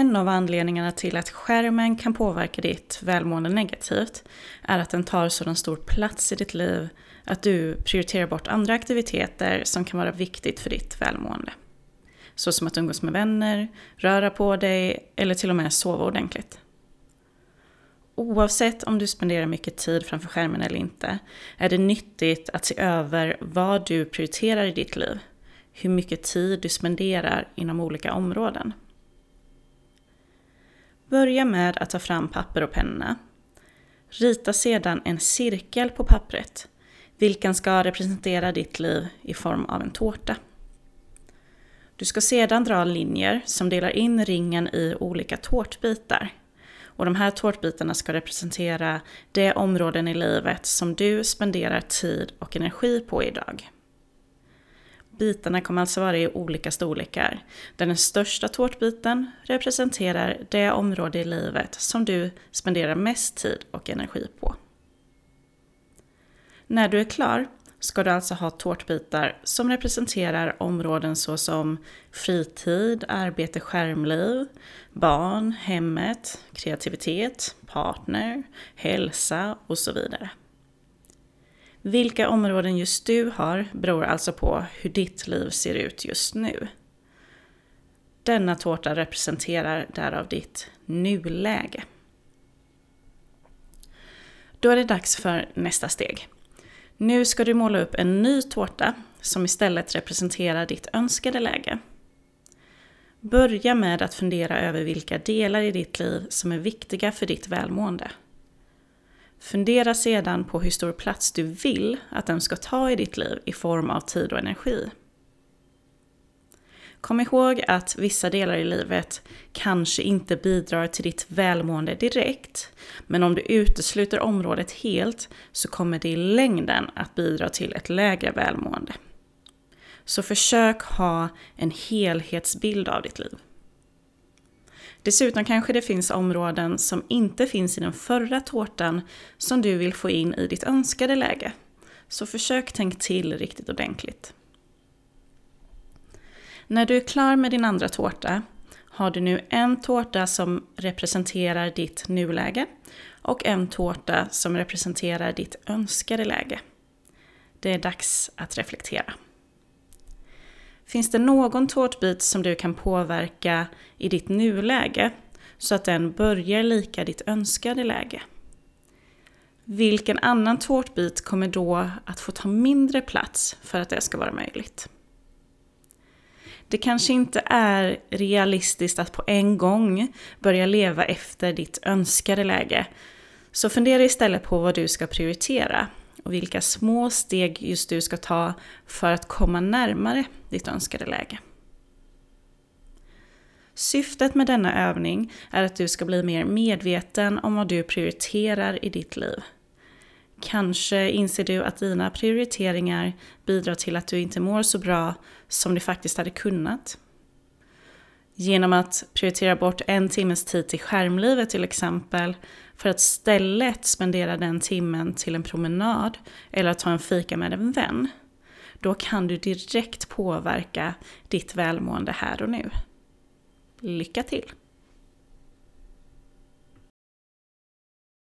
En av anledningarna till att skärmen kan påverka ditt välmående negativt är att den tar sådan stor plats i ditt liv att du prioriterar bort andra aktiviteter som kan vara viktigt för ditt välmående. Så som att umgås med vänner, röra på dig eller till och med sova ordentligt. Oavsett om du spenderar mycket tid framför skärmen eller inte är det nyttigt att se över vad du prioriterar i ditt liv. Hur mycket tid du spenderar inom olika områden. Börja med att ta fram papper och penna. Rita sedan en cirkel på pappret, vilken ska representera ditt liv i form av en tårta. Du ska sedan dra linjer som delar in ringen i olika tårtbitar. Och de här tårtbitarna ska representera de områden i livet som du spenderar tid och energi på idag. Bitarna kommer alltså vara i olika storlekar. Där den största tårtbiten representerar det område i livet som du spenderar mest tid och energi på. När du är klar ska du alltså ha tårtbitar som representerar områden såsom fritid, arbete, skärmliv, barn, hemmet, kreativitet, partner, hälsa och så vidare. Vilka områden just du har beror alltså på hur ditt liv ser ut just nu. Denna tårta representerar därav ditt nuläge. Då är det dags för nästa steg. Nu ska du måla upp en ny tårta som istället representerar ditt önskade läge. Börja med att fundera över vilka delar i ditt liv som är viktiga för ditt välmående. Fundera sedan på hur stor plats du vill att den ska ta i ditt liv i form av tid och energi. Kom ihåg att vissa delar i livet kanske inte bidrar till ditt välmående direkt, men om du utesluter området helt så kommer det i längden att bidra till ett lägre välmående. Så försök ha en helhetsbild av ditt liv. Dessutom kanske det finns områden som inte finns i den förra tårtan som du vill få in i ditt önskade läge. Så försök tänk till riktigt ordentligt. När du är klar med din andra tårta har du nu en tårta som representerar ditt nuläge och en tårta som representerar ditt önskade läge. Det är dags att reflektera. Finns det någon tårtbit som du kan påverka i ditt nuläge så att den börjar lika ditt önskade läge? Vilken annan tårtbit kommer då att få ta mindre plats för att det ska vara möjligt? Det kanske inte är realistiskt att på en gång börja leva efter ditt önskade läge. Så fundera istället på vad du ska prioritera och vilka små steg just du ska ta för att komma närmare ditt önskade läge. Syftet med denna övning är att du ska bli mer medveten om vad du prioriterar i ditt liv. Kanske inser du att dina prioriteringar bidrar till att du inte mår så bra som du faktiskt hade kunnat. Genom att prioritera bort en timmes tid till skärmlivet till exempel, för att istället spendera den timmen till en promenad eller att ta en fika med en vän, då kan du direkt påverka ditt välmående här och nu. Lycka till!